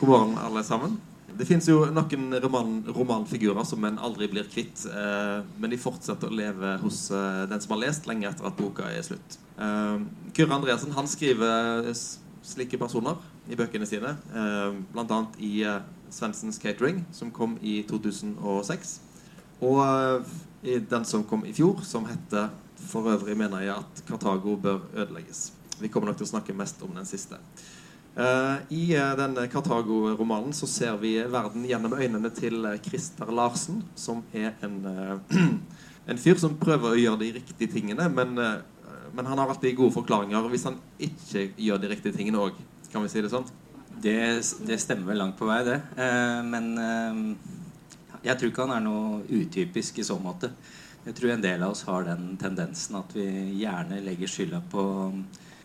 God morgen, alle sammen. Det fins jo noen roman, romanfigurer som en aldri blir kvitt. Eh, men de fortsetter å leve hos eh, den som har lest, lenge etter at boka er slutt. Eh, Kyrre Andreassen han skriver slike personer i bøkene sine. Eh, Bl.a. i eh, Svendsens Catering, som kom i 2006. Og eh, i den som kom i fjor, som heter 'For øvrig mener jeg at Kartago bør ødelegges'. Vi kommer nok til å snakke mest om den siste. Uh, I uh, denne Kartago-romanen så ser vi verden gjennom øynene til uh, Christer Larsen, som er en, en fyr som prøver å gjøre de riktige tingene, men, men, han har alltid gode forklaringer hvis han ikke gjør de riktige tingene òg. Kan vi si det sånn? Det, det stemmer vel langt på vei, det. men jeg tror ikke han er noe utypisk i så måte. Jeg tror en del av oss har den tendensen at vi gjerne legger skylda på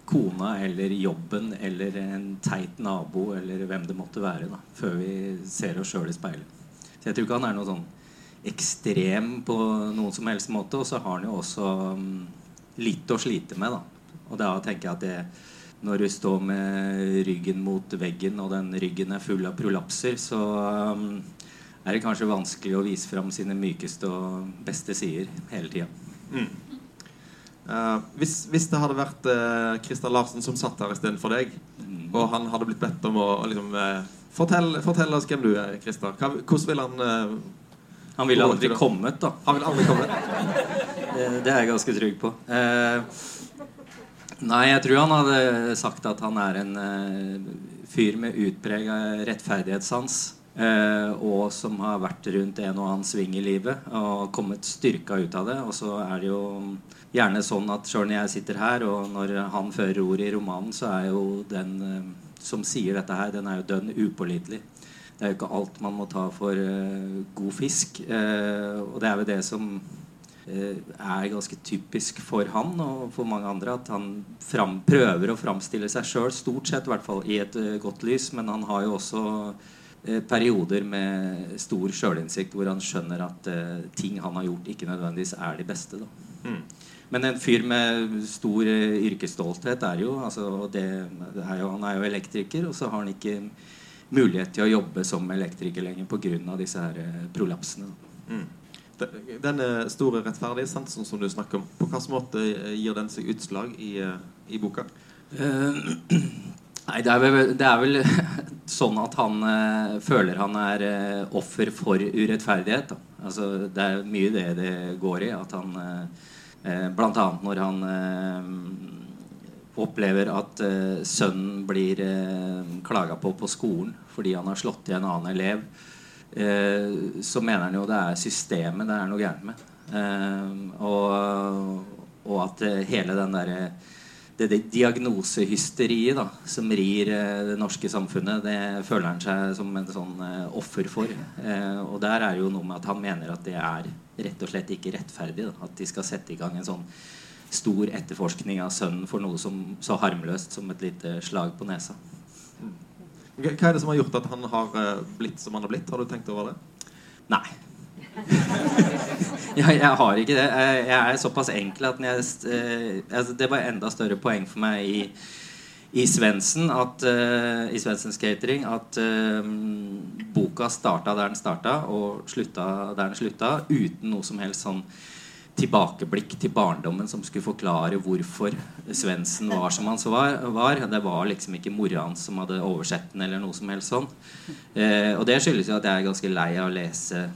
kona eller jobben eller en teit nabo eller hvem det måtte være, da, før vi ser oss sjøl i speilet. Så jeg tror ikke han er noe sånn ekstrem på noen som helst måte. Og så har han jo også um, litt å slite med, da. Og da tenker jeg at det, når du står med ryggen mot veggen, og den ryggen er full av prolapser, så um, er det kanskje vanskelig å vise fram sine mykeste og beste sider hele tida. Mm. Uh, hvis, hvis, det hadde vært uh, Christian Larsen som satt her istedenfor deg, mm. og han hadde blitt bedt om å, liksom, uh, fortell, fortell, oss hvem du er, Christer. Hvordan ville han Han ville aldri kommet, da. Han ville aldri kommet det, det, er jeg ganske trygg på. nei, jeg tror han hadde sagt at han er en fyr med utprega rettferdighetssans. og som har vært rundt en og annen sving i livet og kommet styrka ut av det. Og så er det jo gjerne sånn at sjøl når jeg sitter her, og når han fører ord i romanen, så er jo den eh, som sier dette her, den er jo dønn upålitelig. Det er jo ikke alt man må ta for uh, god fisk. Uh, og det er jo det som uh, er ganske typisk for han og for mange andre. At han fram, prøver å framstille seg sjøl, stort sett i hvert fall, i et godt lys. Men han har jo også perioder med stor sjølinnsikt hvor han skjønner at ting han har gjort, ikke nødvendigvis er de beste. Da. Mm. Men en fyr med stor uh, yrkesstolthet er jo, altså, det, er jo Han er jo elektriker, og så har han ikke mulighet til å jobbe som elektriker lenger pga. disse her uh, prolapsene. Mm. Den store rettferdige sansen som du snakker om, på hvilken måte eh, gir den seg utslag i, i boka? Uh, nei, det er, vel, det er, vel, sånn at han uh, føler han er uh, offer for urettferdighet. Da. Altså, det er mye det det går i. At han Eh, Bl.a. når han eh, opplever at eh, sønnen blir klaga på på skolen fordi han har slått i en annen elev. så mener han jo det er systemet det er noe gærent med. Og, og, at hele den derre det, det diagnosehysteriet da, som rir det norske samfunnet, det føler han seg som en sånn offer for. og der er jo noe med at han mener at det er rett og slett ikke rettferdig. Da. At de skal sette i gang en sånn stor etterforskning av sønnen for noe som, så harmløst som et lite slag på nesa. Hva er det som har gjort at han har eh, blitt som han har blitt? Har du tenkt over det? Nei. jeg, jeg, har ikke det. Jeg er såpass enkel at jeg, eh, altså, det var enda større poeng for meg i i Svendsen Svendsens Catering at uh, boka starta der den starta, og slutta der den slutta, uten noe som helst sånn tilbakeblikk til barndommen som skulle forklare hvorfor Svendsen var som han var, var. Det var liksom ikke mora hans som hadde oversett den, eller noe som helst sånn. Uh, og det skyldes jo at jeg er ganske lei av å lese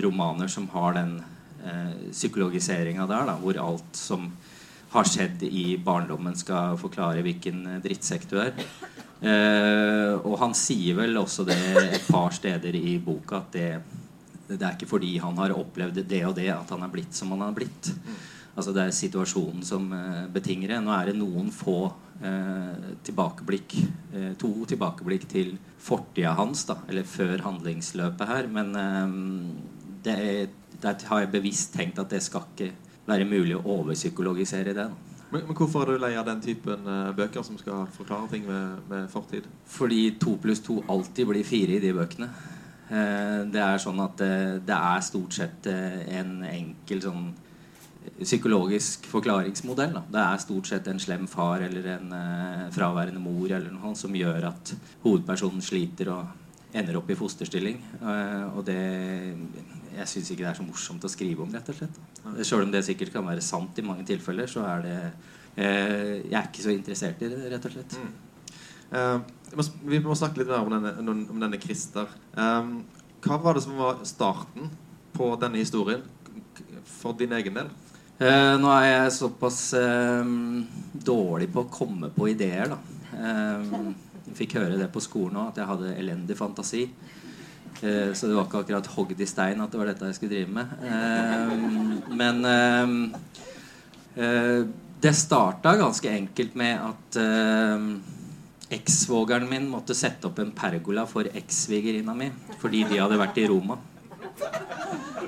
romaner som har den uh, psykologiseringa der, da, hvor alt som har skjedd i barndommen, skal forklare hvilken eh, drittsekk du er. Eh, og han sier vel også det et par steder i boka at det, det er ikke fordi han har opplevd det og det, at han er blitt som han har blitt. Altså Det er situasjonen som eh, betinger det. Nå er det noen få eh, tilbakeblikk, eh, to tilbakeblikk til fortida hans, da, eller før handlingsløpet her. Men eh, det, det har jeg bevisst tenkt at det skal ikke være mulig å overpsykologisere det. Men, men, Hvorfor er du lei av den typen uh, bøker som skal forklare ting med, med, fortid? Fordi to pluss to alltid blir fire i de bøkene. Uh, det er sånn at uh, det er stort sett en enkel sånn psykologisk forklaringsmodell. Da. Det er stort sett en slem far eller en eh, fraværende mor eller noe som gjør at hovedpersonen sliter og ender opp i fosterstilling. Eh, og det Jeg syns ikke det er så morsomt å skrive om, rett og slett. Sjøl om det sikkert kan være sant i mange tilfeller, så er det eh, Jeg er ikke så interessert i det, rett og slett. Mm. Uh, vi må snakke litt mer om denne, om denne Christer. Um, hva var det som var starten på denne historien for din egen del? Uh, nå er jeg såpass uh, dårlig på å komme på ideer, da. Uh, jeg fikk høre det på skolen òg, at jeg hadde elendig fantasi. Så det var ikke akkurat hogd i stein at det var dette jeg skulle drive med. men det starta ganske enkelt med at Ekssvogeren min måtte sette opp en pergola for ekssvigerinna mi fordi de hadde vært i Roma.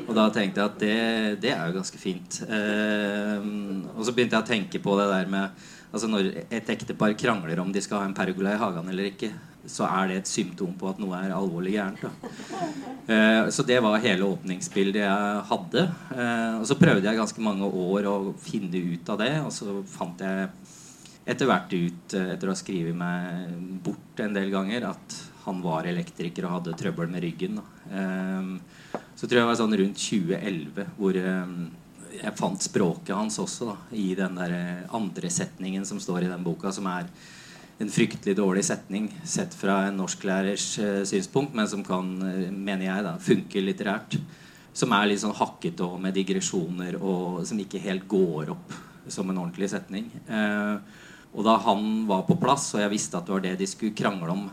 Og da tenkte jeg at det, det er jo ganske fint. Eh, og så begynte jeg å tenke på det der med altså Når et ektepar krangler om de skal ha en pergola i hagen eller ikke, så er det et symptom på at noe er alvorlig gærent. Eh, så det var hele åpningsbildet jeg hadde. Eh, og så prøvde jeg ganske mange år å finne ut av det, og så fant jeg etter hvert ut, eh, etter å ha skrevet meg bort en del ganger, at han var elektriker og hadde trøbbel med ryggen. Eh, så tror jeg det var sånn rundt 2011 hvor um, jeg fant språket hans også da, i den der eh, andre setningen som står i den boka, som er en fryktelig dårlig setning sett fra en norsklærers uh, synspunkt, men som kan, mener jeg, da, funke litterært. Som er litt sånn hakkete og med digresjoner, og som ikke helt går opp som en ordentlig setning. Uh, og da han var på plass, og jeg visste at det var det de skulle krangle om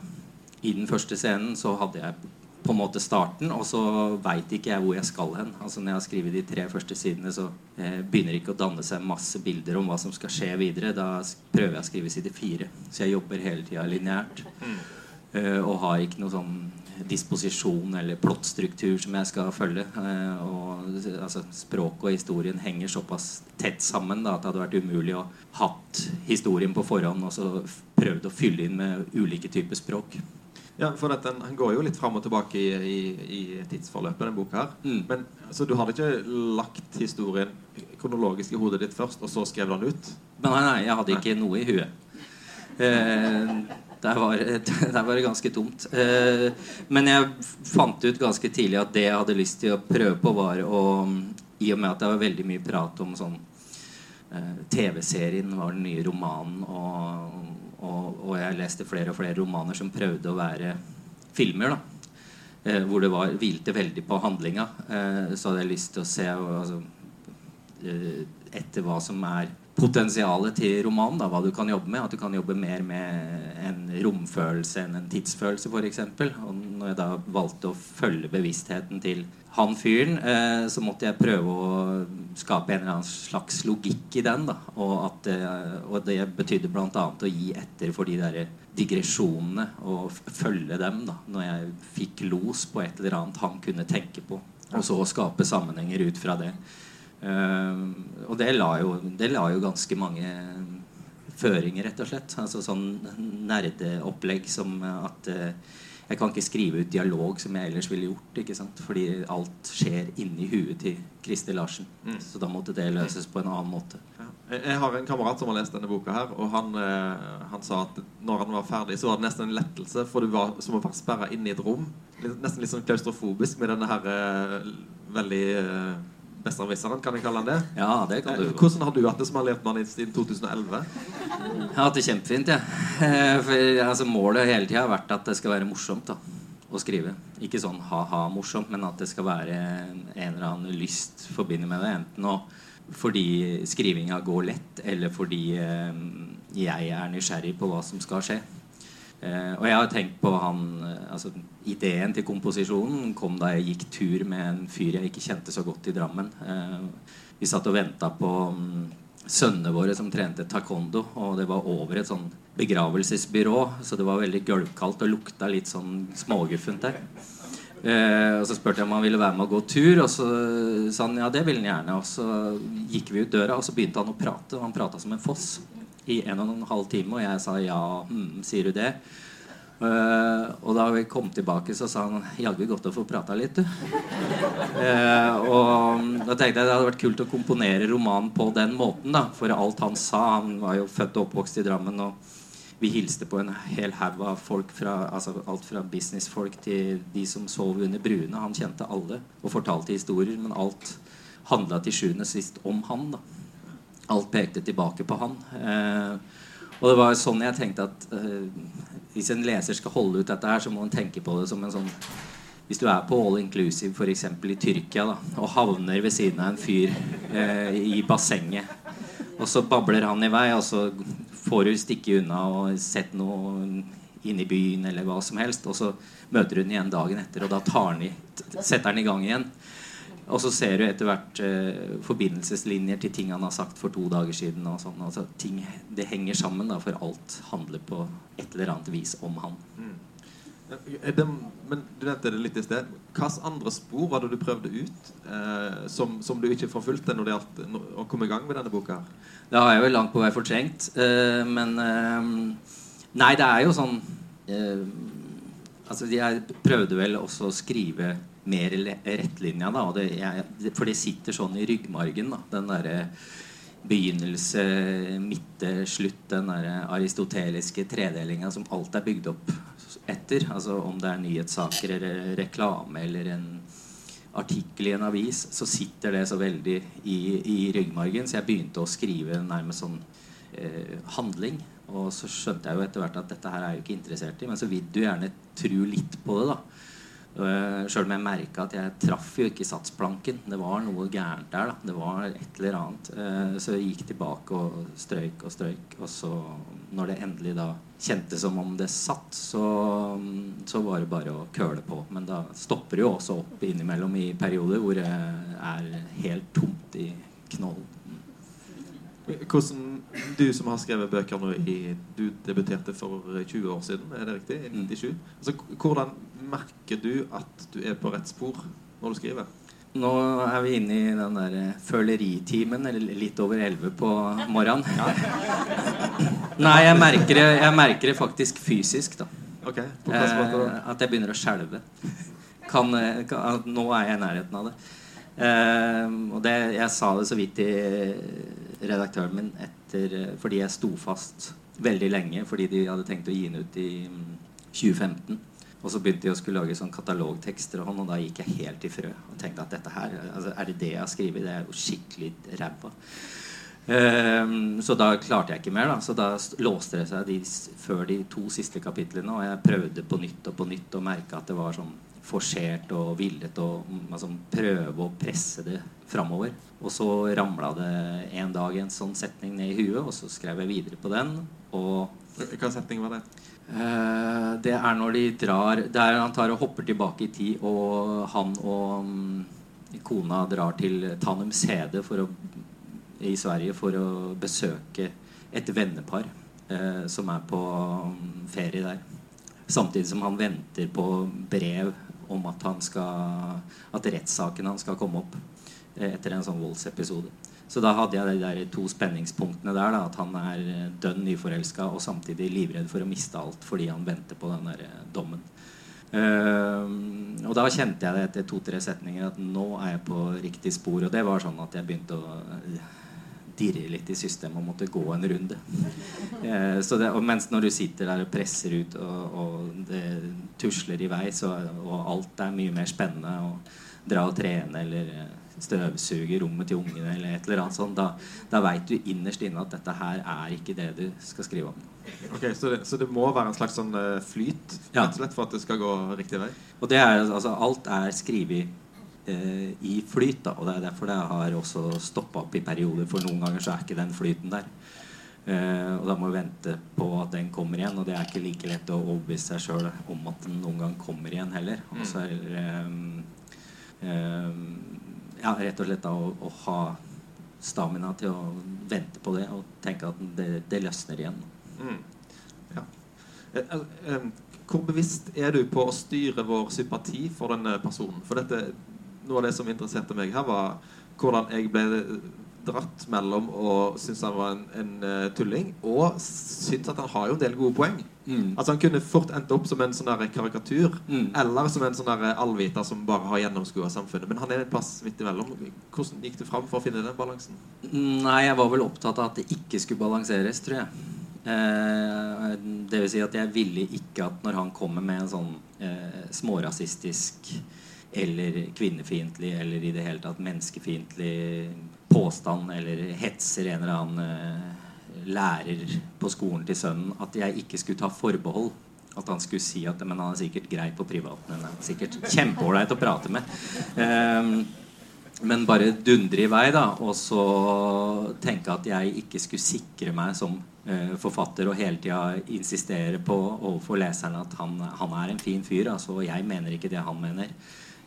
i den første scenen, så hadde jeg på en måte starten, og så veit ikke jeg hvor jeg skal hen. Altså Når jeg har skrevet de tre første sidene, så eh, begynner det ikke å danne seg masse bilder om hva som skal skje videre. Da prøver jeg å skrive side fire. Så jeg jobber hele tida lineært. Mm. Eh, og har ikke noe sånn disposisjon eller plottstruktur som jeg skal følge. Eh, og, altså, Språket og historien henger såpass tett sammen da, at det hadde vært umulig å hatt historien på forhånd og så prøvd å fylle inn med ulike typer språk. Ja, for den, Han går jo litt fram og tilbake i, i, i tidsforløpet. den boka her. Mm. Men Så du hadde ikke lagt historien kronologisk i hodet ditt først, og så skrev den ut? Men nei, nei, jeg hadde ikke nei. noe i huet. Eh, der var, der var, det ganske tomt. Eh, men jeg fant ut ganske tidlig at det jeg hadde lyst til å prøve på, var å I og med at det var veldig mye prat om sånn eh, TV-serien var den nye romanen, og, og, og, jeg leste flere og flere romaner som prøvde å være filmer. da eh, Hvor det var, hvilte veldig på handlinga. Eh, så hadde jeg lyst til å se altså, eh, etter hva som er potensialet til romanen. Hva du kan jobbe med. At du kan jobbe mer med en romfølelse enn en tidsfølelse, f.eks. Og når jeg da valgte å følge bevisstheten til han fyren, eh, så måtte jeg prøve å skape en eller annen slags logikk i den. Da. Og, at, eh, og det betydde bl.a. å gi etter for de der digresjonene og følge dem da, når jeg fikk los på et eller annet han kunne tenke på. Og så skape sammenhenger ut fra det. Eh, og det la, jo, det la, jo, ganske mange føringer, rett og slett. Altså sånn nerdeopplegg som at uh, jeg kan ikke skrive ut dialog som jeg ellers ville gjort. ikke sant? Fordi alt skjer inni huet til Kristi Larsen. Mm. Så da måtte det løses på en annen måte. Ja. Jeg har en kamerat som har lest denne boka her, og han, uh, han, sa at når han var ferdig, så var det nesten en lettelse, for du var som å være sperra inne i et rom. Nesten litt sånn klaustrofobisk med denne her veldig Besserwisseren, kan jeg kalle han det? Ja, det kan du eh, Hvordan har du hatt det som har levd med han siden 2011? Jeg har hatt det kjempefint, jeg. Ja. Eh, for altså, Målet hele tida har vært at det skal være morsomt da, å skrive. Ikke sånn ha-ha morsomt, men at det skal være en eller annen lyst forbundet med det. Enten å, fordi skrivinga går lett, eller fordi eh, jeg er nysgjerrig på hva som skal skje. Eh, og jeg har tenkt på han eh, altså, Ideen til komposisjonen kom da jeg gikk tur med en fyr jeg ikke kjente så godt i Drammen. Eh, vi satt og venta på um, sønnene våre som trente taekwondo. Og det var over et sånn begravelsesbyrå, så det var veldig gulvkaldt og lukta litt sånn småguffent der. Eh, og Så spurte jeg om han ville være med og gå tur, og så sa han ja, det ville han gjerne. Og så gikk vi ut døra, og så begynte han å prate. Og han prata som en foss i en og en halv time, og jeg sa ja, hm, sier du det? Eh, og da vi kom tilbake, så sa han jaggu godt å få prata litt, du. Uh, og da tenkte jeg det hadde vært kult å komponere romanen på den måten. da For alt han sa Han var jo født og oppvokst i Drammen. Og vi hilste på en hel haug av folk fra altså alt fra businessfolk til de som sov under bruene. Han kjente alle og fortalte historier, men alt handla til sjuende sist om han. da Alt pekte tilbake på han. Uh, og det var sånn jeg tenkte at uh, hvis en leser skal holde ut dette her, så må en tenke på det som en sånn Hvis du er på all inclusive f.eks. i Tyrkia da, og havner ved siden av en fyr eh, i bassenget, og så babler han i vei, og så får du stikke unna og sett noe inne i byen eller hva som helst, og så møter hun igjen dagen etter, og da den i, setter han i gang igjen. Og så ser du etter hvert eh, forbindelseslinjer til ting han har sagt for to dager siden. og sånn, altså ting, Det henger sammen, da, for alt handler på et eller annet vis om han. Mm. Det, men Du nevnte det litt i sted. Hvilke andre spor var det du prøvde ut eh, som, som, du ikke forfulgte når det gjaldt å komme i gang med denne boka? Det har jeg jo langt på vei fortrengt. Eh, men eh, Nei, det er jo sånn eh, Altså, jeg prøvde vel også å skrive mer rettlinja. Da, det, jeg, for det sitter sånn i ryggmargen. Da, den derre begynnelse, midte, slutt. Den der aristoteliske tredelinga som alt er bygd opp etter. Altså Om det er nyhetssaker eller reklame eller en artikkel i en avis, så sitter det så veldig i, i ryggmargen. Så jeg begynte å skrive nærmest sånn eh, handling. Og så skjønte jeg jo etter hvert at dette her er jeg jo ikke interessert i. Men så vil du gjerne tro litt på det, da. Sjøl om jeg merka at jeg traff jo ikke satsplanken. Det var noe gærent der. da Det var et eller annet. Uh, så jeg gikk tilbake og strøyk og strøyk. Og så, når det endelig da kjentes som om det satt, så, så var det bare å køle på. Men da stopper det jo også opp innimellom i perioder hvor det er helt tomt i knollen. Hvordan Du som har skrevet bøker nå i Du debuterte for 20 år siden, er det riktig? I 97? Mm. Altså, hvordan merker du at du er på rett spor når du skriver? Nå er vi inne i den der eh, føleritimen, eller litt over elleve på morgenen. Ja. Nei, jeg merker, det, jeg merker, det, faktisk fysisk, da. Okay, eh, at jeg begynner å skjelve. Kan, eh, kan, nå er jeg i nærheten av det. Eh, og det, jeg sa det så vidt til redaktøren min etter, eh, fordi jeg sto fast veldig lenge fordi de hadde tenkt å gi den ut i 2015. Mm, og så begynte de å skulle lage sånn katalogtekster, og, da gikk jeg helt i frø. Og tenkte at dette her, altså, er det det jeg har skrevet? Det er jo skikkelig ræva. Um, så da klarte jeg ikke mer. da Så da låste det seg de, før de to siste kapitlene. Og jeg prøvde på nytt og på nytt og merka at det var sånn forsert og villet å altså, prøve å presse det framover. Og så ramla det en dag en sånn setning ned i huet, og så skrev jeg videre på den. Og Hvilken setning var det? Uh, det er når de drar Der han tar og hopper tilbake i tid, og han og um, kona drar til Tanum Sede å, i Sverige for å besøke et vennepar eh, som er på um, ferie der. Samtidig som han venter på brev om at, han skal, at rettssaken hans skal komme opp eh, etter en sånn voldsepisode. Så da hadde jeg de der to spenningspunktene der. Da, at han er eh, dønn nyforelska og samtidig livredd for å miste alt fordi han venter på den der eh, dommen. Uh, og da kjente jeg det etter to-tre setninger at nå er jeg på riktig spor. Og det var sånn at jeg begynte å dirre litt i systemet og måtte gå en runde. Uh, det, og mens når du sitter der og presser ut, og, og det tusler i vei, så, og alt er mye mer spennende, å dra og trene eller støvsuge rommet til ungene eller et eller annet sånt, da, da veit du innerst inne at dette her er ikke det du skal skrive om. Ok, Så det, så det må være en slags sånn uh, flyt rett og slett for at det skal gå riktig vei? Og det er, altså, Alt er skrevet i flyt, da, og det er derfor det har også stoppa opp i perioder. For noen ganger så er ikke den flyten der. Uh, og da må vi vente på at den kommer igjen. Og det er ikke like lett å overbevise seg sjøl om at den noen gang kommer igjen heller. Og så er um, ja, rett og slett da, å, å, ha stamina til å vente på det og tenke at det, det løsner igjen. Mm. Ja. Eh, eh, eh, hvor bevisst er du på å styre vår sympati for denne personen? For dette, Noe av det som interesserte meg her, var hvordan jeg ble dratt mellom å synes han var en, en uh, tulling, og synes at han har jo en del gode poeng. Mm. Altså Han kunne fort endt opp som en sånn der karikatur, mm. eller som en sånn der allviter som bare har gjennomskua samfunnet. Men han er en plass midt imellom. Hvordan gikk du fram for å finne den balansen? Nei, jeg var vel opptatt av at det ikke skulle balanseres, tror jeg. Eh, det vil si at jeg ville ikke at når han kommer med en sånn eh, smårasistisk eller kvinnefiendtlig eller i det hele tatt menneskefiendtlig påstand eller hetser en eller annen eh, lærer på skolen til sønnen, at jeg ikke skulle ta forbehold. At han skulle si at men han er sikkert grei på privaten. Han er sikkert kjempeålreit å prate med. Um, men bare dundre i vei, da. Og så tenke at jeg ikke skulle sikre meg som uh, forfatter og hele tida insistere på overfor leserne at han, han, er en fin fyr. Altså, jeg mener ikke det han mener.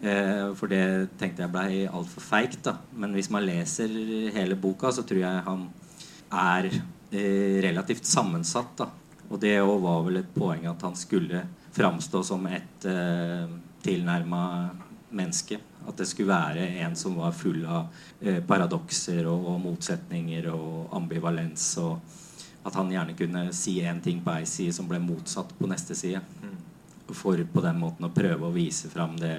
Uh, for det tenkte jeg blei altfor feigt. Men hvis man leser hele boka, så tror jeg han er uh, relativt sammensatt. da og det var vel et poeng at han skulle framstå som et eh, tilnærma menneske. At det skulle være en som var full av eh, paradokser og, og, motsetninger og ambivalens. Og at han gjerne kunne si én ting på ei side som ble motsatt på neste side. Mm. For på den måten å prøve å vise fram det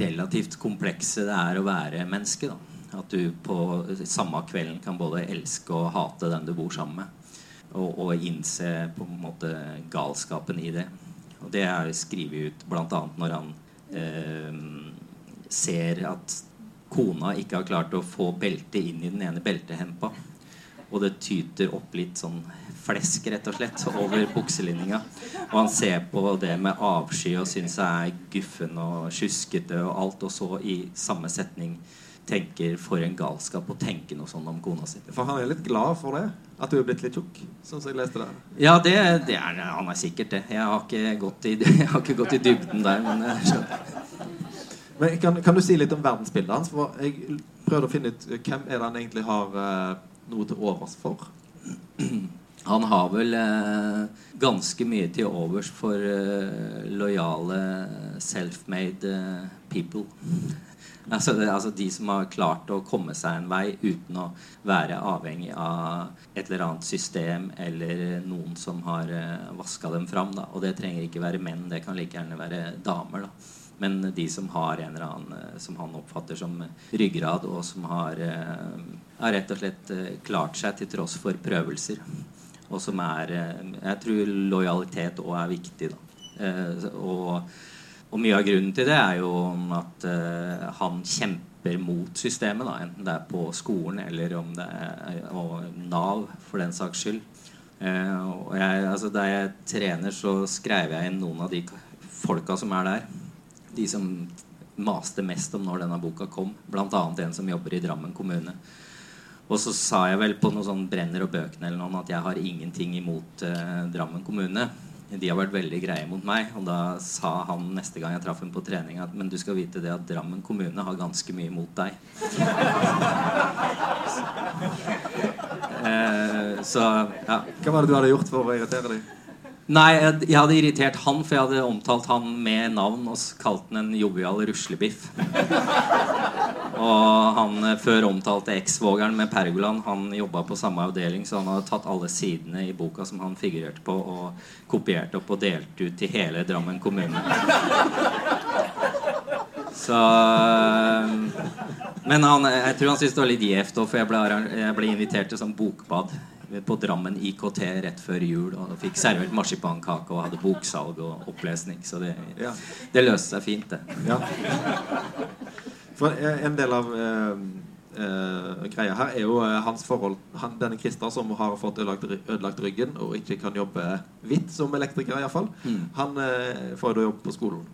relativt komplekse det er å være menneske. da at du på samme kvelden kan både elske og hate den du bor sammen med. Og, og innse på en måte galskapen i det. Og det er skrevet ut bl.a. når han eh, ser at kona ikke har klart å få beltet inn i den ene beltehempa. Og det tyter opp litt sånn flesk rett og slett over bukselinninga. Og han ser på det med avsky og syns jeg er guffen og sjuskete og alt. Og så i samme setning tenker for en galskap å tenke noe sånn om kona si. For han er litt glad for det? At du er blitt litt tjukk? Sånn som jeg leste det. Ja, det, det er, han er sikkert det. Jeg har ikke gått i, har ikke gått i dybden der. Men jeg skjønner. Men kan, kan, du si litt om verdensbildet hans? For jeg prøvde å finne ut eh, hvem er det han egentlig har uh, noe til overs for? Han har vel eh, ganske mye til overs for eh, lojale self-made people. Altså, det, altså, De som har klart å komme seg en vei uten å være avhengig av et eller annet system eller noen som har eh, vaska dem fram. Da. Og det trenger ikke være menn, det kan like gjerne være damer. da men de som har en eller annen eh, som han oppfatter som ryggrad, og som har, eh, har rett og slett eh, klart seg til tross for prøvelser. Og som er Jeg tror lojalitet òg er viktig. Da. Og, og, mye av grunnen til det er jo at han kjemper mot systemet, da, enten det er på skolen eller om det er og Nav, for den saks skyld. og jeg, altså, da jeg trener, så skrev jeg inn noen av de folka som er der de som maste mest om når denne boka kom. Bl.a. en som jobber i Drammen kommune. Og så sa jeg vel på noe sånn Brenner og bøkene eller noe at jeg har ingenting imot eh, Drammen kommune. De har vært veldig greie mot meg. Og da sa han neste gang jeg traff ham på trening, at men du skal vite det at Drammen kommune har ganske mye imot deg. eh, så ja. Hva var det du hadde gjort for å irritere dem? Nei, jeg, hadde irritert han, for jeg hadde omtalt han med navn og kalt han en jovial ruslebiff. og han eh, før omtalte eksvogeren med pergolan. Han jobba på samme avdeling, så han hadde tatt alle sidene i boka som han figurerte på, og kopiert opp og delt ut til hele Drammen kommune. Så eh, Men han, jeg tror han syntes det var litt gjevt for jeg ble, jeg ble invitert til sånn bokbad på Drammen IKT rett før jul. Og fikk servert marsipankake og hadde boksalg og opplesning. Så det, ja. det løste seg fint, det. Ja. For en del av eh, eh, greia her er jo eh, hans forhold han, Denne Christer som har fått ødelagt, ødelagt, ryggen og ikke kan jobbe hvitt som elektriker, iallfall. Mm. Han eh, får jo jobb på skolen.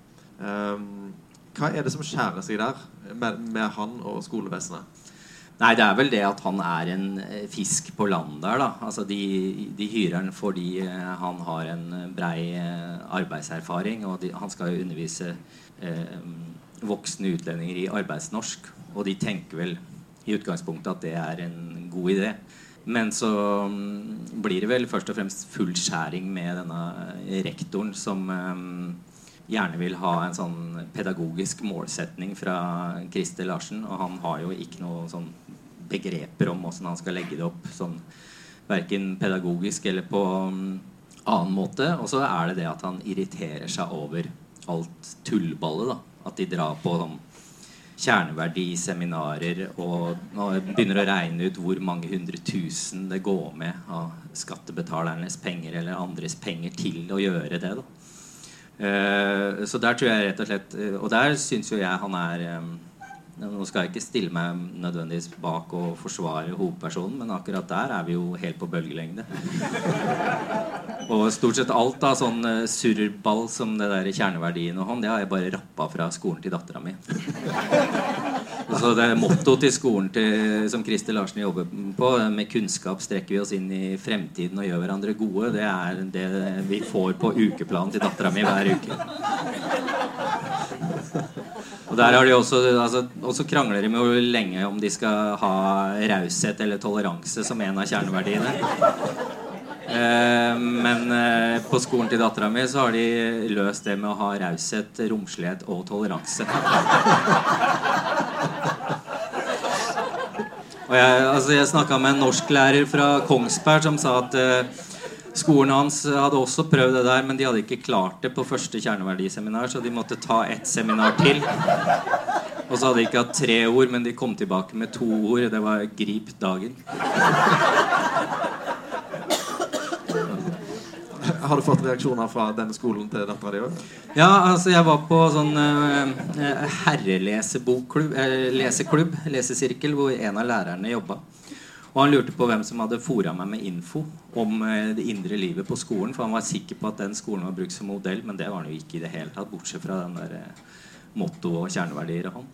Hva er det som skjærer seg der med, med han og skolevesenet? Nei, det er vel det at han er en eh, fisk på land der, da. Altså, de, de hyrer han fordi eh, han har en brei eh, arbeidserfaring. Og de, han skal jo undervise eh, voksne utlendinger i arbeidsnorsk. Og de tenker vel i utgangspunktet at det er en god idé. Men så um, blir det vel først og fremst full skjæring med denne rektoren som gjerne vil ha en sånn pedagogisk målsetning fra Christer Larsen. Og han har jo ikke noe sånn begreper om åssen han skal legge det opp. Sånn verken pedagogisk eller på um, annen måte. Og så er det det at han irriterer seg over alt tullballet. da At de drar på sånn kjerneverdiseminarer og, begynner å regne ut hvor mange hundre tusen det går med av skattebetalernes penger eller andres penger til å gjøre det. da Uh, så der tror jeg rett og slett uh, Og der syns jo jeg han er um, Nå skal jeg ikke stille meg nødvendigvis bak og forsvare hovedpersonen, men akkurat der er vi jo helt på bølgelengde. og stort sett alt av sånn uh, surrball som det der kjerneverdien og han, det har jeg bare rappa fra skolen til dattera mi. Så det Mottoet til skolen til, som Christer Larsen jobber på, med kunnskap strekker vi oss inn i fremtiden og gjør hverandre gode, det er det vi får på ukeplanen til dattera mi hver uke. Og der har de også, altså, også krangler de med hvor lenge om de skal ha raushet eller toleranse som en av kjerneverdiene. Eh, men eh, på skolen til dattera mi så har de løst det med å ha raushet, romslighet og toleranse. Og jeg, altså jeg snakka med en norsklærer fra Kongsberg som sa at eh, skolen hans hadde også prøvd det der, men de hadde ikke klart det på første kjerneverdiseminar, så de måtte ta ett seminar til. Og så hadde de ikke hatt tre ord, men de kom tilbake med to ord. Det var 'grip dagen'. Har du fått reaksjoner fra denne skolen til dattera di òg? Ja, altså jeg var på sånn uh, herrelesebokklubb, uh, leseklubb, lesesirkel, hvor en av lærerne jobba. Og han lurte på hvem som hadde fora meg med info om uh, det indre livet på skolen. For han var sikker på at den skolen var brukt som modell, men det var han jo ikke i det hele tatt. Bortsett fra den der motto og kjerneverdier han.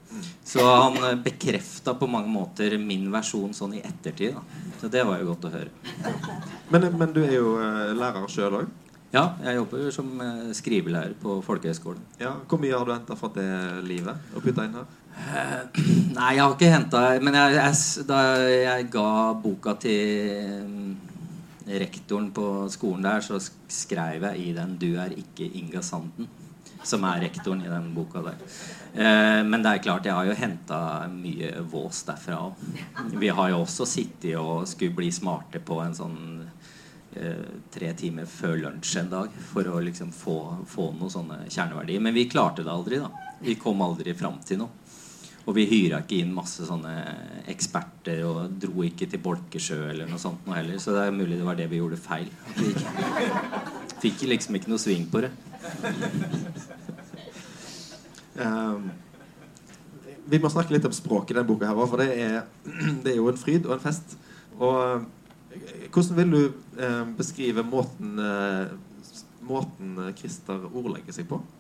Så han bekrefta på mange måter min versjon sånn i ettertid. Da. Så det var jo godt å høre. Men, men du er jo lærer sjøl òg? Ja, jeg jobber som skrivelærer på folkehøyskolen. Ja, Hvor mye har du henta fra det livet og putta inn her? Uh, nei, jeg har ikke henta Men jeg, jeg, da jeg ga boka til um, rektoren på skolen der, så skrev jeg i den 'Du er ikke Inga Sanden', som er rektoren i den boka der. Men det er klart, jeg har jo henta mye vås derfra òg. Vi har jo også sittet og skulle bli smarte på en sånn tre timer før lunsj en dag for å liksom få, få noen sånne kjerneverdier. Men vi klarte det aldri. da Vi kom aldri fram til noe. Og vi hyra ikke inn masse sånne eksperter og dro ikke til Bolkesjø eller noe sånt noe heller. Så det er mulig det var det vi gjorde feil. Vi fikk liksom ikke noe sving på det. Um, vi må snakke litt om språket i denne boka, her, for det er, det er jo en fryd og en fest. Og hvordan vil du eh, beskrive måten, eh, måten Christer ordlegger seg på?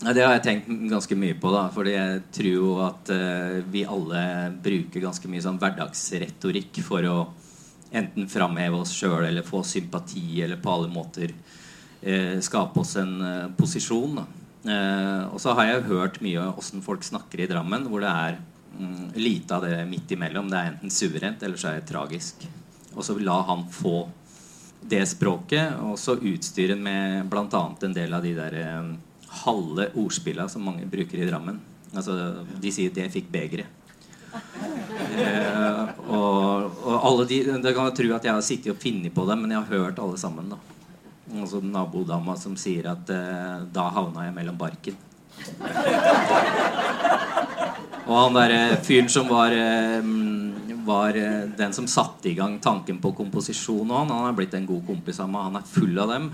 Uh, det har jeg tenkt ganske mye på. da Fordi jeg tror jo at uh, vi alle bruker ganske mye sånn hverdagsretorikk for å enten framheve oss sjøl eller få sympati eller på alle måter uh, skape oss en posisjon. og så har jeg hørt mye åssen folk snakker i Drammen, hvor det er mm, lite av det midt imellom. Det er enten suverent eller så er det tragisk. Og så la han få det språket, og så utstyre med bl.a. en del av de der um, halve ordspilla som mange bruker i Drammen. Altså, de sier 'det fikk begeret'. Eh, og, og, alle de Det kan jeg tro at jeg har sittet og funnet på dem, men jeg har hørt alle sammen. da Altså nabodama som sier at eh, 'da havna jeg mellom barken'. Og han derre fyren som var, var den som satte i gang tanken på komposisjon og han, han er blitt en god kompis av meg. Han er full av dem.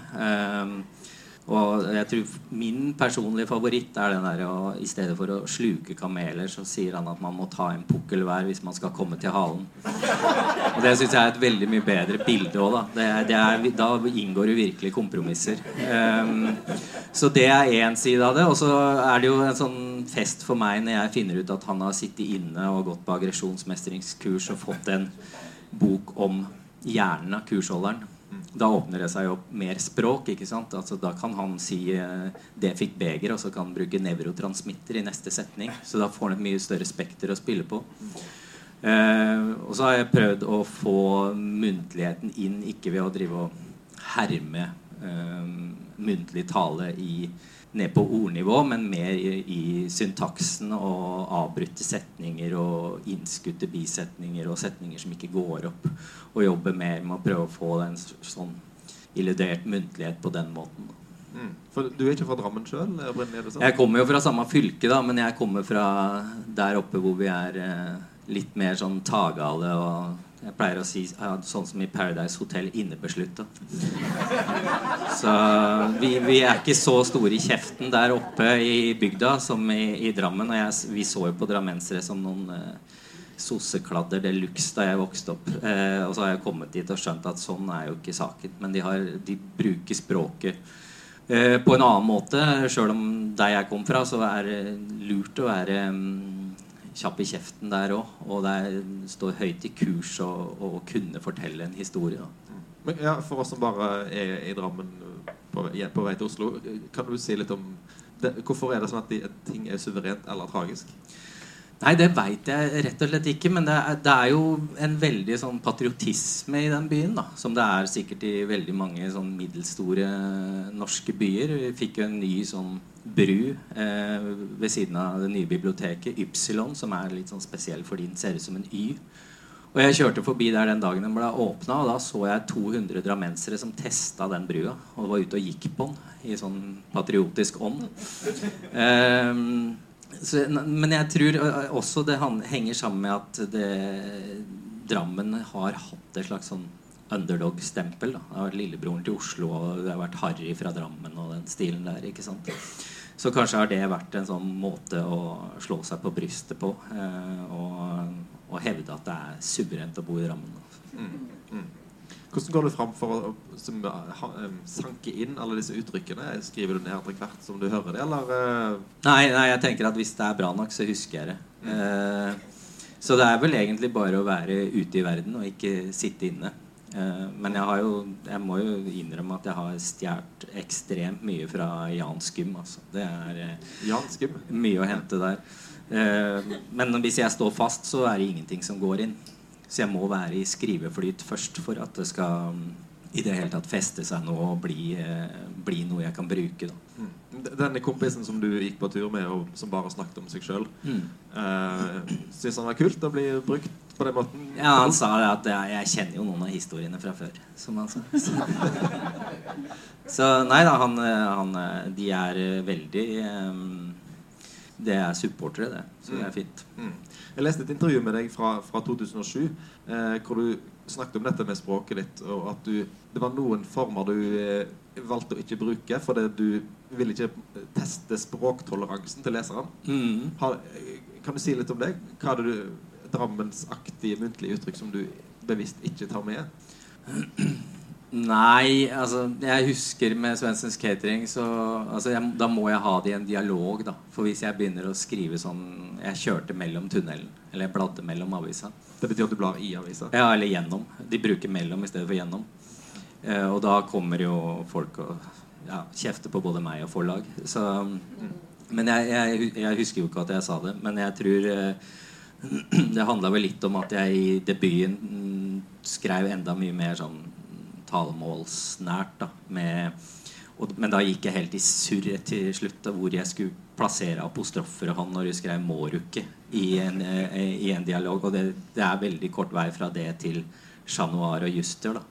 Og jeg tror min personlige favoritt er den der å, I stedet for å sluke kameler, så sier han at man må ta en pukkel hver hvis man skal komme til halen. Og det syns jeg er et veldig mye bedre bilde òg, da. Det det er, da inngår jo virkelig kompromisser. Um, så det er én side av det. Og så er det jo en sånn fest for meg når jeg finner ut at han har sittet inne og gått på aggresjonsmestringskurs og fått en bok om hjernen av kursholderen da åpner det seg opp mer språk. ikke sant? Altså, da kan han si eh, 'det fikk beger', og så kan han bruke nevrotransmitter i neste setning. Så da får han et mye større spekter å spille på. Eh, og så har jeg prøvd å få muntligheten inn, ikke ved å drive og herme eh, muntlig tale i, ned på ordnivå, men mer i, i syntaksen og avbrutte setninger og innskutte bisetninger og setninger som ikke går opp. Og jobbe mer med å prøve å få en sånn illudert muntlighet på den måten. Mm. For du er ikke fra Drammen sjøl? Jeg kommer jo fra samme fylke, da, men jeg kommer fra der oppe hvor vi er eh, litt mer sånn tagale og jeg pleier å si sånn som i Paradise Hotel innebeslutta. Så vi, vi, er ikke så store i kjeften der oppe i bygda som i, i Drammen. Og jeg, vi så jo på drammensere som noen eh, sossekladder de luxe da jeg vokste opp. Eh, og så har jeg kommet dit og skjønt at sånn er jo ikke saken. Men de, har, de bruker språket eh, på en annen måte. Sjøl om der jeg kom fra, så er det lurt å være um, kjapp i kjeften der òg. Og det står høyt i kurs å kunne fortelle en historie. Men, ja, for oss som bare er i Drammen på, på, vei til Oslo, kan du si litt om det, hvorfor er det sånn at de, ting er suverent eller tragisk? Nei, det veit jeg rett og slett ikke. Men det er, det er, jo en veldig sånn patriotisme i den byen. da Som det er sikkert i veldig mange sånn middelstore norske byer. Vi fikk jo en ny sånn bru eh, ved siden av det nye biblioteket, Ypsilon, som er litt sånn spesiell fordi den ser ut som en Y. Og Jeg kjørte forbi der den dagen den ble åpna, og da så jeg 200 drammensere som testa den brua. Og var ute og gikk på den i sånn patriotisk ånd. Eh, så, men jeg tror også det henger sammen med at det, Drammen har hatt et slags sånn underdog-stempel. Det har vært lillebroren til Oslo, og det har vært Harry fra Drammen og den stilen der. ikke sant? Så kanskje har det vært en sånn måte å slå seg på brystet på. Eh, og, og, hevde at det er suverent å bo i Drammen. Mm, mm. Hvordan går du fram for å som, ha, sanke inn alle disse uttrykkene? Skriver du ned etter hvert som du hører det, eller? Uh... Nei, nei, jeg tenker at hvis det er bra nok, så husker jeg det. Mm. Uh, så det er vel egentlig bare å være ute i verden og ikke sitte inne. Eh, men jeg, har jo, jeg må jo innrømme at jeg har stjålet ekstremt mye fra Jan Skum. Altså. Det er eh, mye å hente der. Eh, men hvis jeg står fast, så er det ingenting som går inn. Så jeg må være i skriveflyt først for at det skal i det hele tatt feste seg noe og bli, bli noe jeg kan bruke. Da. Mm. Denne kompisen som du gikk på tur med, og som bare snakket om seg sjøl, mm. uh, syns han var kult å bli brukt på den måten? Ja, han sa det at jeg, jeg kjenner jo noen av historiene fra før. Som han sa. Så nei da, han, han, De er veldig um, Det er supportere, det. Så det er mm. fint. Mm. Jeg leste et intervju med deg fra, fra 2007 eh, hvor du snakket om dette med språket ditt, og at du, det var noen former du eh, valgte å ikke bruke fordi du ville ikke teste språktoleransen til leseren. Mm. Har, kan du si litt om det? Hva er det du drammensaktige muntlige uttrykk som du bevisst ikke tar med? Nei, altså Jeg husker med Svendsens Catering så altså, jeg, Da må jeg ha det i en dialog, da. For hvis jeg begynner å skrive sånn Jeg kjørte mellom tunnelen. Eller jeg bladde mellom avisa. Det betyr at du blar i avisa? Ja, eller gjennom. De bruker mellom i stedet for gjennom. Eh, og da kommer jo folk og ja, kjefter på både meg og forlag. Så, men jeg, jeg, jeg, husker jo ikke at jeg sa det. Men jeg tror eh, det handla vel litt om at jeg i debuten skrev enda mye mer sånn talemålsnært. da med, og, Men da gikk jeg helt i surr til slutt, hvor jeg skulle plassere apostrofer og han når jeg skrev 'mårukke' i en, eh, i en dialog. Og det, det, er veldig kort vei fra det til Chat Noir og Juster. da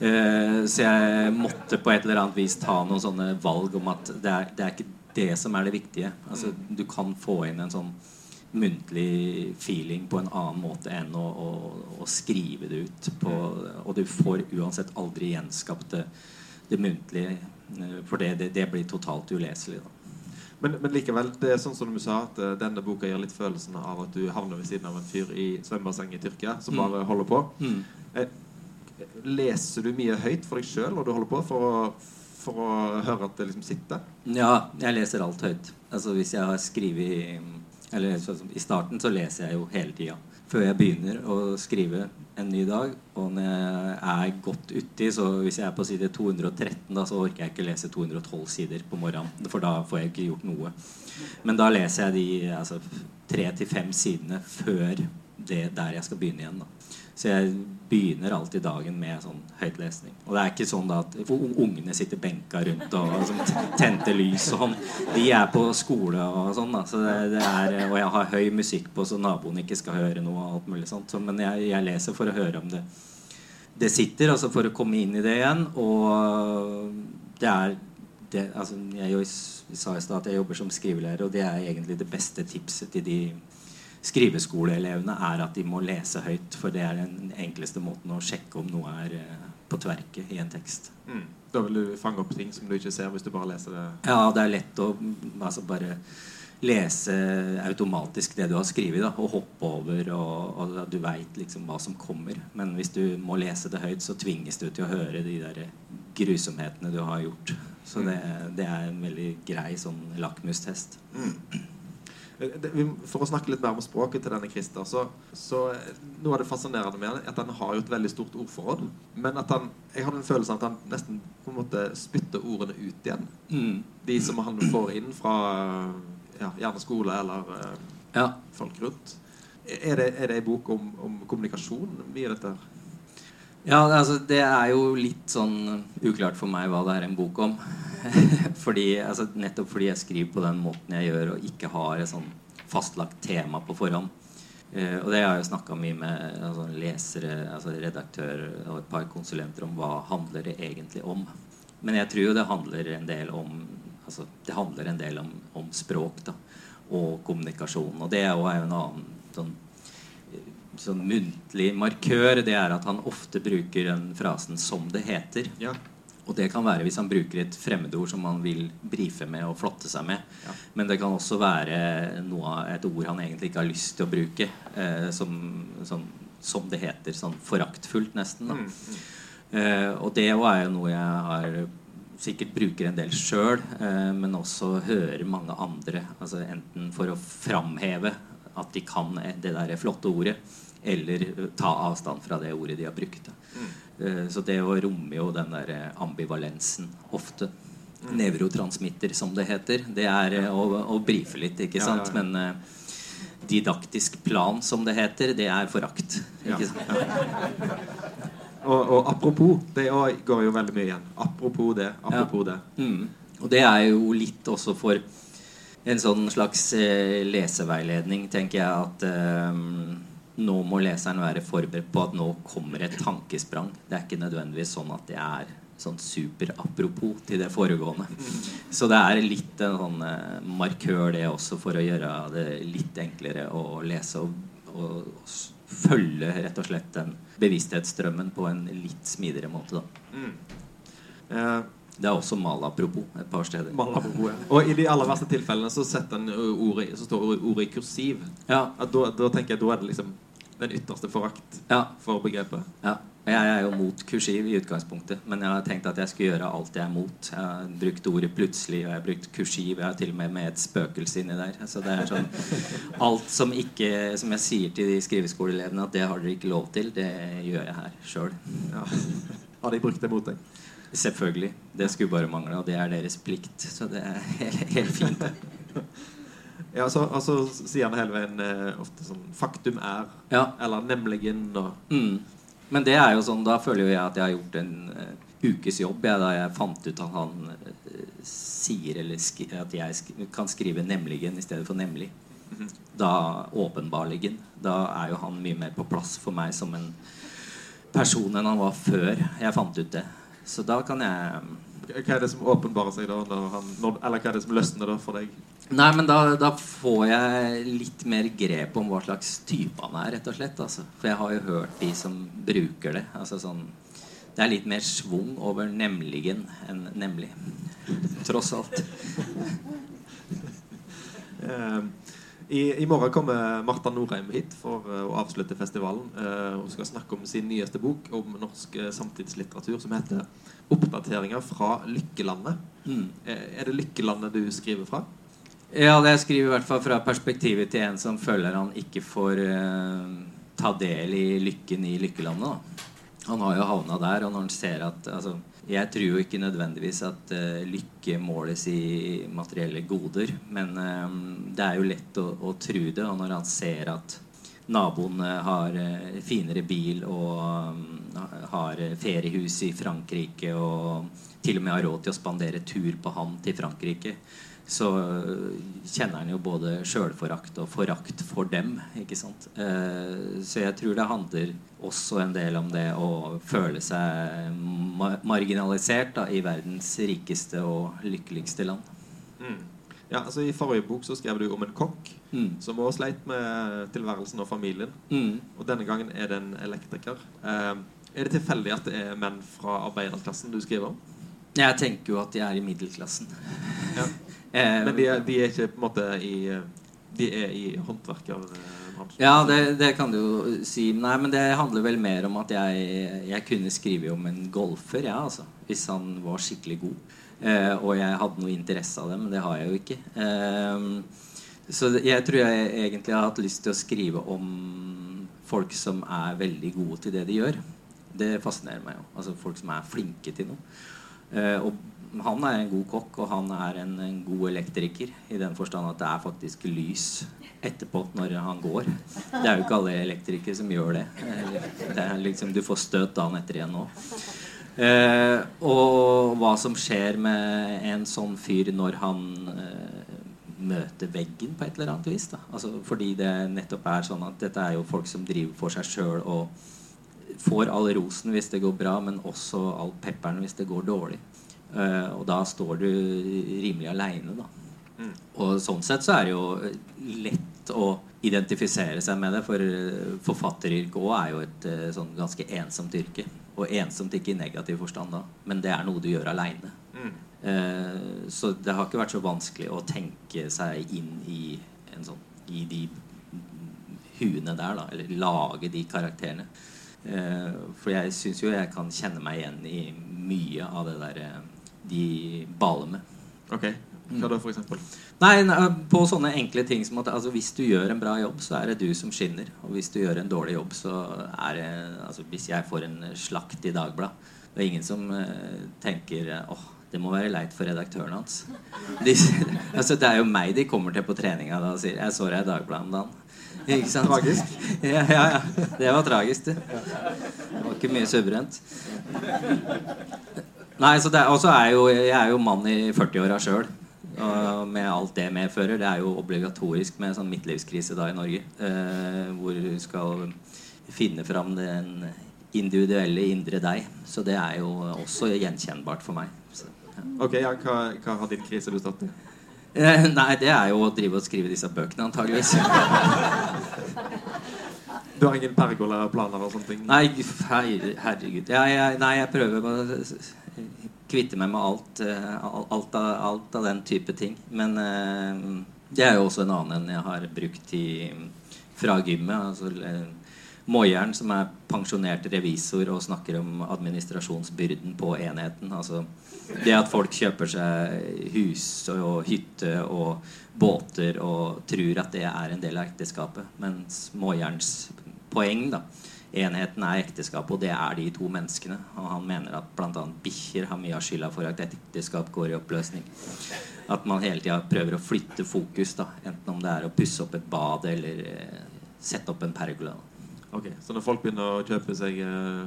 uh, Så jeg måtte på et eller annet vis ta noen sånne valg om at det er, det er ikke det som er det viktige. Altså, du kan få inn en sånn muntlig feeling på en annen måte enn å, å, å skrive det ut. På, og du får uansett aldri gjenskapt det, det muntlige, eh, for det, det, det, blir totalt uleselig. Men, men, likevel, det er sånn som du sa, at uh, denne boka gir litt følelsen av at du havner ved siden av en fyr i svømmebassenget i Tyrkia som mm. bare holder på. Mm. Eh, leser du mye høyt for deg sjøl når du holder på, for å, for å høre at det liksom sitter? Ja, jeg leser alt høyt. Altså Hvis jeg har skrevet eller I starten så leser jeg jo hele tida. Før jeg begynner å skrive en ny dag. Og når jeg er godt uti, så hvis jeg er på side 213, da, så orker jeg ikke lese 212 sider på morgenen. For da får jeg ikke gjort noe. Men da leser jeg de altså, tre til fem sidene før det der jeg skal begynne igjen. da Så jeg begynner alltid dagen med sånn høytlesning. Og det er ikke sånn da at ungene sitter benka rundt og, og sånn, tente lys og sånn. De er på skole og sånn, da. Så det, det er, og jeg har høy musikk på, så naboen ikke skal høre noe. og alt mulig sånt. Så, men jeg, jeg, leser for å høre om det, det sitter, altså for å komme inn i det igjen. Og det er det, altså, Jeg sa i stad at jeg jobber som skrivelærer, og det er egentlig det beste tipset til de skriveskoleelevene er at de må lese høyt. For det er den enkleste måten å sjekke om noe er eh, på tverket i en tekst. Mm. Da vil du fange opp ting som du ikke ser hvis du bare leser det? Ja, det er lett å altså, bare lese automatisk det du har skrevet, da, og hoppe over, og, og du veit liksom hva som kommer. Men hvis du må lese det høyt, så tvinges du til å høre de der grusomhetene du har gjort. Så det, det er en veldig grei sånn lakmustest. Mm. For å snakke litt mer om språket til denne Christer, så, så noe av det fascinerende med han er at han har jo et veldig stort ordforråd. Men at han, jeg har følelse av at han nesten på en måte spytter ordene ut igjen. Mm. De som han får inn fra ja, gjerne skole eller uh, ja. folk rundt. Er det, er det en bok om, om kommunikasjon, mye av dette? Ja, altså, det er jo litt sånn uklart for meg hva det er en bok om. fordi, altså, nettopp fordi jeg skriver på den måten jeg gjør, og ikke har et sånn fastlagt tema på forhånd. Uh, og det har jeg jo snakka mye med altså, lesere, altså, redaktører og et par konsulenter om hva handler det egentlig om. Men jeg tror jo det handler en del om altså, det handler en del om, om språk da, og kommunikasjon. Og det er jo en annen sånn, sånn muntlig markør. Det er at han ofte bruker den frasen 'som det heter'. Ja. Og det kan være hvis han bruker et fremmedord som han vil brife med og flotte seg med. Ja. Men det kan også være noe, et ord han egentlig ikke har lyst til å bruke. Eh, som, som, som, det heter. Sånn foraktfullt, nesten. Mm, mm. Eh, og det er jo noe jeg har sikkert bruker en del sjøl, eh, men også hører mange andre. Altså enten for å framheve at de kan det der flotte ordet, eller ta avstand fra det ordet de har brukt. Mm. Eh, så det å romme jo den der eh, ambivalensen ofte. Mm. Nevrotransmitter, som det heter. Det er eh, å, å brife litt, ikke sant? Ja, ja, ja. Men didaktisk plan, som det heter, det er forakt. Sant? og, og, apropos, det går jo veldig mye igjen. Apropos det, apropos det. Mm. Og det er jo litt også for en sånn slags uh, leseveiledning, tenker jeg, at eh, nå må leseren være forberedt på at nå kommer et tankesprang. Det er ikke nødvendigvis sånn at det er sånn superapropos til det foregående. Så det er litt en sånn eh, markør, det også, for å gjøre det litt enklere å lese og, og, og følge rett og slett den bevissthetsstrømmen på en litt smidigere måte. Da. Mm. Eh, det er også malapropos et par steder. Malapropos, ja. Og i de aller verste tilfellene så, ordet, så står ordet i kursiv. Ja. Da, da, tenker jeg da er det liksom den ytterste forakt ja. for begrepet. Ja. Jeg er jo mot kursiv i utgangspunktet, men jeg har tenkt at jeg skulle gjøre alt jeg er mot. Jeg har brukt ordet 'plutselig', og jeg har brukt kursiv. Jeg har til og med med et spøkelse inni der. Så det er sånn Alt som ikke Som jeg sier til de skriveskoleelevene at det har dere ikke lov til, det gjør jeg her sjøl. Ja. Har de brukt det mot deg? Selvfølgelig. Det skulle bare mangle, og det er deres plikt. Så det er helt, helt fint. Ja, så, altså, sier han hele veien eh, ofte sånn 'faktum er' ja. eller 'nemligen' og mm. Men det er jo sånn, da føler jo jeg at jeg har gjort en uh, ukes jobb jeg, da jeg fant ut at han uh, sier eller at jeg sk kan skrive 'nemligen' i stedet for 'nemlig'. Mm -hmm. Da åpenbarligen. Da er jo han mye mer på plass for meg som en person enn han var før jeg fant ut det. Så da kan jeg Hva er det som åpenbarer seg da? Han, eller hva er det som løsner da for deg? Nei, men da, da, får jeg litt mer grep om hva slags type han er, rett og slett. Altså. For jeg har jo hørt de som bruker det. Altså sånn Det er litt mer schwung over 'nemligen' enn 'nemlig'. Tross alt. uh, i, I, morgen kommer Marta Norheim hit for uh, å avslutte festivalen. Uh, hun skal snakke om sin nyeste bok om norsk samtidslitteratur som heter 'Oppdateringer fra Lykkelandet'. Mm. er det Lykkelandet du skriver fra? Ja, det skriver i hvert fall fra perspektivet til en som føler han ikke får uh, ta del i lykken i lykkelandet. Da. Han har jo havna der, og når han ser at altså, Jeg tror jo ikke nødvendigvis at uh, lykke måles i materielle goder, men uh, det er jo lett å, å tro det. Og når han ser at naboen eh, har uh, finere bil og har feriehus i Frankrike og til og med har råd til å spandere tur på ham til Frankrike, så kjenner han jo både sjølforakt og forakt for dem. ikke sant? Så jeg tror det handler også en del om det å føle seg marginalisert da, i verdens rikeste og lykkeligste land. Mm. Ja, altså I forrige bok så skrev du om en kokk mm. som også sleit med tilværelsen og familien. Mm. Og denne gangen er det en elektriker. Eh, er det tilfeldig at det er menn fra arbeiderklassen du skriver om? Jeg tenker jo at de er i middelklassen. Ja. eh, Men de er, de er, ikke på en måte i De er i håndverkerbransjen? Ja, det, det, kan du jo si. Nei, men det handler vel mer om at jeg, jeg kunne skrive om en golfer, ja, altså. Hvis han var skikkelig god. Eh, og jeg hadde noe interesse av det, men det har jeg jo ikke. Eh, så jeg tror jeg egentlig har hatt lyst til å skrive om folk som er veldig gode til det de gjør. Det fascinerer meg jo. Altså folk som er flinke til noe. Eh, og han er en god kokk, og han er en, en, god elektriker i den forstand at det er faktisk lys etterpå når han går. Det er jo ikke alle elektrikere som gjør det. det liksom, du får støt dagen etter igjen nå. Eh, og hva som skjer med en sånn fyr når han eh, møter veggen på et eller annet vis. Altså, fordi det nettopp er sånn at dette er jo folk som driver for seg sjøl og får all rosen hvis det går bra, men også all pepperen hvis det går dårlig. Eh, og da står du rimelig aleine, da. Mm. Og sånn sett så er det jo lett å identifisere seg med det, for eh, forfatteryrket òg er jo et eh, sånn ganske ensomt yrke. Og ensomt ikke i negativ forstand, da, men det er noe du gjør aleine. Mm. Eh, så det har ikke vært så vanskelig å tenke seg inn i, sånn, i de huene der, da. Eller lage de karakterene. Eh, for jeg syns jo jeg kan kjenne meg igjen i mye av det der eh, de baler med. Ok, Hva da, for eksempel? Nei, På sånne enkle ting som at altså, hvis du gjør en bra jobb, så er det du som skinner. Og hvis du gjør en dårlig jobb, så er det altså, Hvis jeg får en slakt i Dagbladet Det er ingen som uh, tenker åh, oh, det må være leit for redaktøren hans. De, altså, det er jo meg de kommer til på treninga da og sier 'Jeg så deg i Dagbladet om dagen'. Ikke sant? Tragisk? Ja, ja, ja. Det var tragisk, det. Det var ikke mye suverent. Nei, så det, også er jo, Jeg er jo mann i 40-åra sjøl. Og med alt det medfører. Det er jo obligatorisk med sånn midtlivskrise da i Norge. Eh, hvor du skal finne fram den individuelle indre deg. Så det er jo også gjenkjennbart for meg. Så, ja. Ok, ja, hva, hva, har din krise bestått stått i? Eh, nei, det er jo å drive og skrive disse bøkene, antageligvis. Du har ingen pergolaplaner og sånne ting? Nei, herregud. Jeg, jeg, nei, jeg prøver å kvitte meg med alt, eh, alt, av, alt, av, den type ting. Men eh, det er jo også en annen enn jeg har brukt i, fra gymmet. Altså, eh, Moieren, som er pensjonert revisor og snakker om administrasjonsbyrden på enheten. Altså det at folk kjøper seg hus og hytte og båter og tror at det er en del av ekteskapet. Mens Moierens poeng da, enheten er ekteskapet, og det er de to menneskene. Og han mener at bl.a. bikkjer har mye av skylda for at et ekteskap går i oppløsning. At man hele tida prøver å flytte fokus, da, enten om det er å pusse opp et bad eller eh, sette opp en pergola. Ok, Så når folk begynner å kjøpe seg eh,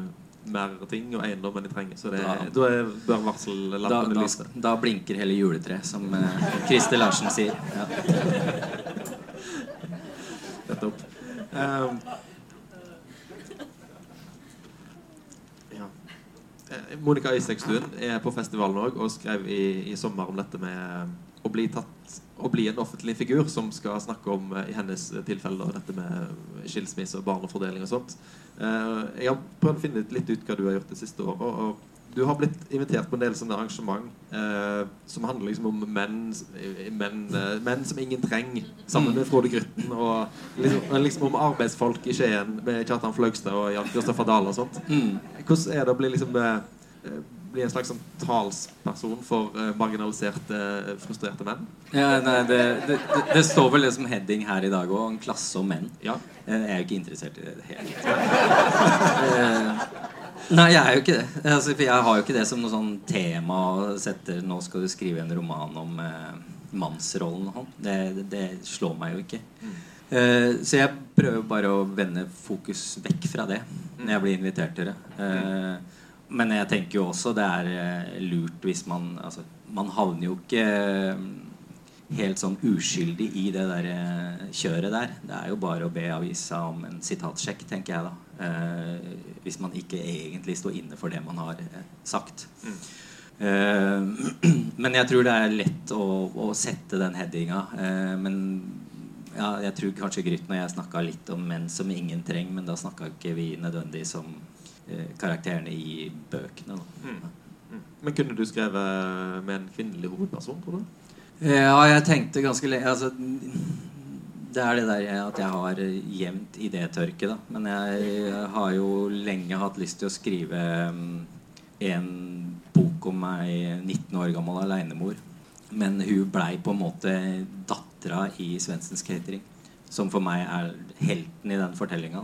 mer ting og eiendom enn de trenger, så det, da, da er, bør varsellampene lyse? Da, da blinker hele juletreet, som eh, Christer Larsen sier. Ja. Nettopp. Um, Eh, Monica Isakstuen er på festivalen òg og skrev i, i, sommer om dette med å bli, tatt, å bli en offentlig figur som skal snakke om, eh, i hennes tilfelle, dette med skilsmisse og barnefordeling og sånt. Eh, jeg har prøvd å finne litt ut hva du har gjort det siste året. og du har blitt invitert på en del sånne arrangement eh, som handler liksom om menn, menn, eh, menn som ingen trenger, sammen med Frode Grytten. Og liksom, liksom, om arbeidsfolk i Skien med Kjartan Flaugstad og Jan Kristoffer Dahl og sånt. Mm. Hvordan er det å bli, liksom, eh, bli en slags sånn, talsperson for eh, marginaliserte, frustrerte menn? Ja, nei, det, det, det, det, står vel det som heading her i dag òg. En klasse om menn. Ja. Jeg er jo ikke interessert i det hele tatt. Nei, jeg er jo ikke det. Altså, jeg har jo ikke det som noe sånn tema å sette Nå skal du skrive en roman om eh, mannsrollen. Det, det, slår meg jo ikke. Mm. Eh, så jeg prøver bare å vende fokus vekk fra det når jeg blir invitert til det. Eh, men jeg tenker jo også det er eh, lurt hvis man altså, Man havner jo ikke eh, helt sånn uskyldig i det der eh, kjøret der. Det er jo bare å be avisa om en sitatsjekk, tenker jeg da. Eh, hvis man ikke egentlig står inne for det man har eh, sagt. Eh, men jeg tror det er lett å, å sette den headinga. Eh, men ja, jeg tror kanskje Grytten og jeg snakka litt om menn som ingen trenger, men da snakka ikke vi nødvendigvis om eh, karakterene i bøkene. Da. Men kunne du skrevet med en kvinnelig hovedperson, tror du? Ja, jeg tenkte ganske lenge altså, Det er det der at jeg har jevnt idétørke, da. Men jeg har jo lenge hatt lyst til å skrive mm, en bok om meg 19 år gammel alenemor. Men hun blei på en måte dattera i Svendsens Catering. Som for meg er helten i den fortellinga.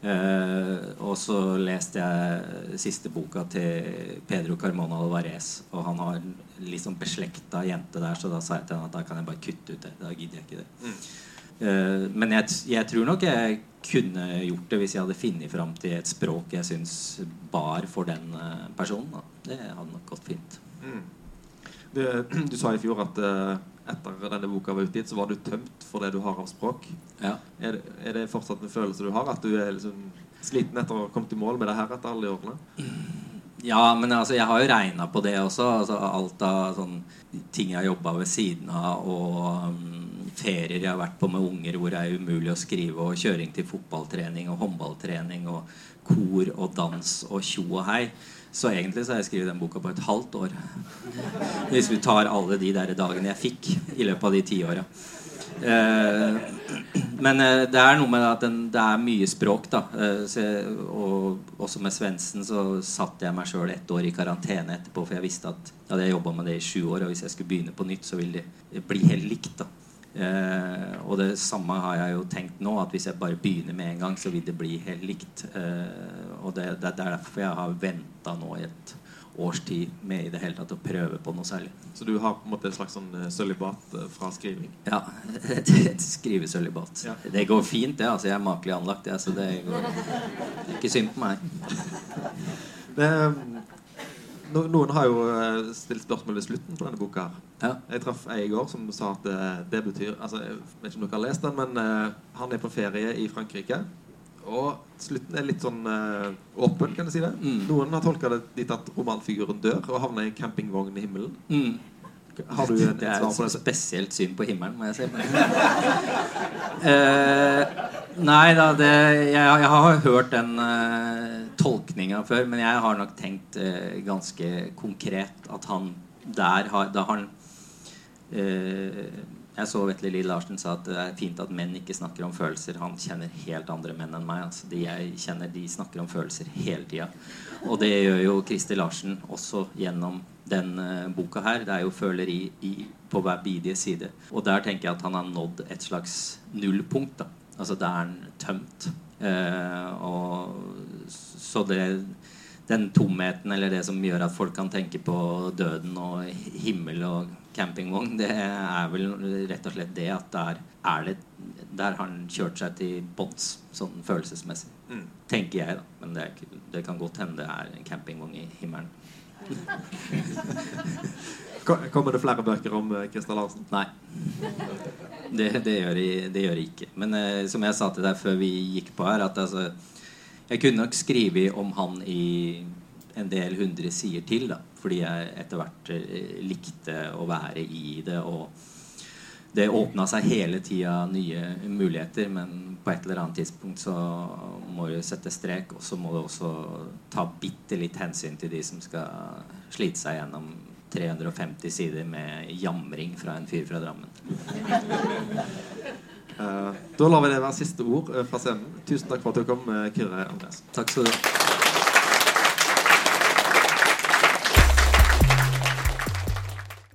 Eh, og så leste jeg siste boka til Pedro Carmona Alvarez. Og han har liksom sånn beslekta jente der, så da sa jeg til henne at da kan jeg bare kutte ut det. Da gidder jeg ikke det. Eh, men jeg, jeg tror nok jeg kunne gjort det hvis jeg hadde funnet fram til et språk jeg syns bar for den eh, personen. Da. Det hadde nok gått fint. Du, du sa i fjor at eh, etter denne boka var utgitt, så var du tømt for det du har av språk. Ja. Er det, er det fortsatt en følelse du har? At du er liksom sliten etter å ha kommet i mål med det her etter alle de årene? Ja, men altså, jeg har jo regna på det også. Altså, alt av sånn, ting jeg har jobba ved siden av, og um, ferier jeg har vært på med unger hvor det er umulig å skrive, og kjøring til fotballtrening og håndballtrening og kor og dans og tjo og hei. Så egentlig så har jeg skrevet den boka på et halvt år. Hvis vi tar alle de der dagene jeg fikk i løpet av de ti åra. Eh, men eh, det er noe med at det er mye språk, da. Eh, og også med Svendsen så satte jeg meg sjøl ett år i karantene etterpå, for jeg visste at jeg hadde jobba med det i sju år, og hvis jeg skulle begynne på nytt, så ville det bli helt likt. da Eh, og det samme har jeg jo tenkt nå, at hvis jeg bare begynner med en gang, så vil det bli helt likt. Eh, og det, det, er derfor jeg har venta nå i et års tid med i det hele tatt å prøve på noe særlig. Så du har på en måte et slags sånn eh, sølibat eh, fra skriving? Ja. Et, et skrivesølibat. Ja. Det går fint, det. altså Jeg er makelig anlagt, jeg, så det går det er ikke synd på meg. Det, noen har jo eh, stilt spørsmål ved slutten på denne boka. her Ja. Jeg traff ei i går som sa at det, det betyr altså Jeg vet ikke om dere har lest den, men uh, han er på ferie i Frankrike. Og slutten er litt sånn uh, åpen, kan du si det. Mm. Noen har tolka det dit at romanfiguren dør og havner i en campingvogn i himmelen. Mm. Har du Det et svar på et spesielt syn på himmelen, må jeg si. uh, nei da, det, jeg, jeg har hørt den uh, tolkninga før, men jeg har nok tenkt uh, ganske konkret at han der har Da har han eh, Jeg så Vetle Lill Larsen sa at det er fint at menn ikke snakker om følelser. Han kjenner helt andre menn enn meg. Altså, de jeg kjenner, de snakker om følelser hele tida. Og det gjør jo Kristi Larsen også gjennom den eh, boka her. Det er jo føleri i, på hver bidige side. Og der tenker jeg at han har nådd et slags nullpunkt. da Altså da er han tømt. Eh, og så det den tomheten eller det som gjør at folk kan tenke på døden og himmel og campingvogn, det er vel rett og slett det at der er det Der har han kjørt seg til bunns, sånn følelsesmessig. Mm. Tenker jeg, da. Men det, er, det kan godt hende det er en campingvogn i himmelen. Kommer det flere bøker om eh, Christer Larsen? Nei. Det, det, gjør det ikke. Men eh, som jeg sa til deg før vi gikk på her, at altså Jeg kunne nok skrevet om han i en del hundre sider til, da. Fordi jeg etter hvert eh, likte å være i det. Og det åpna seg hele tida nye muligheter, men på et eller annet tidspunkt så må du sette strek, og så må du også ta bitte litt hensyn til de som skal slite seg gjennom 350 sider med jamring fra en fyr fra Drammen. Eh, da lar vi det være siste ord eh, fra scenen. Tusen takk for at du kom, eh, Kyrre Andres. Takk skal du ha.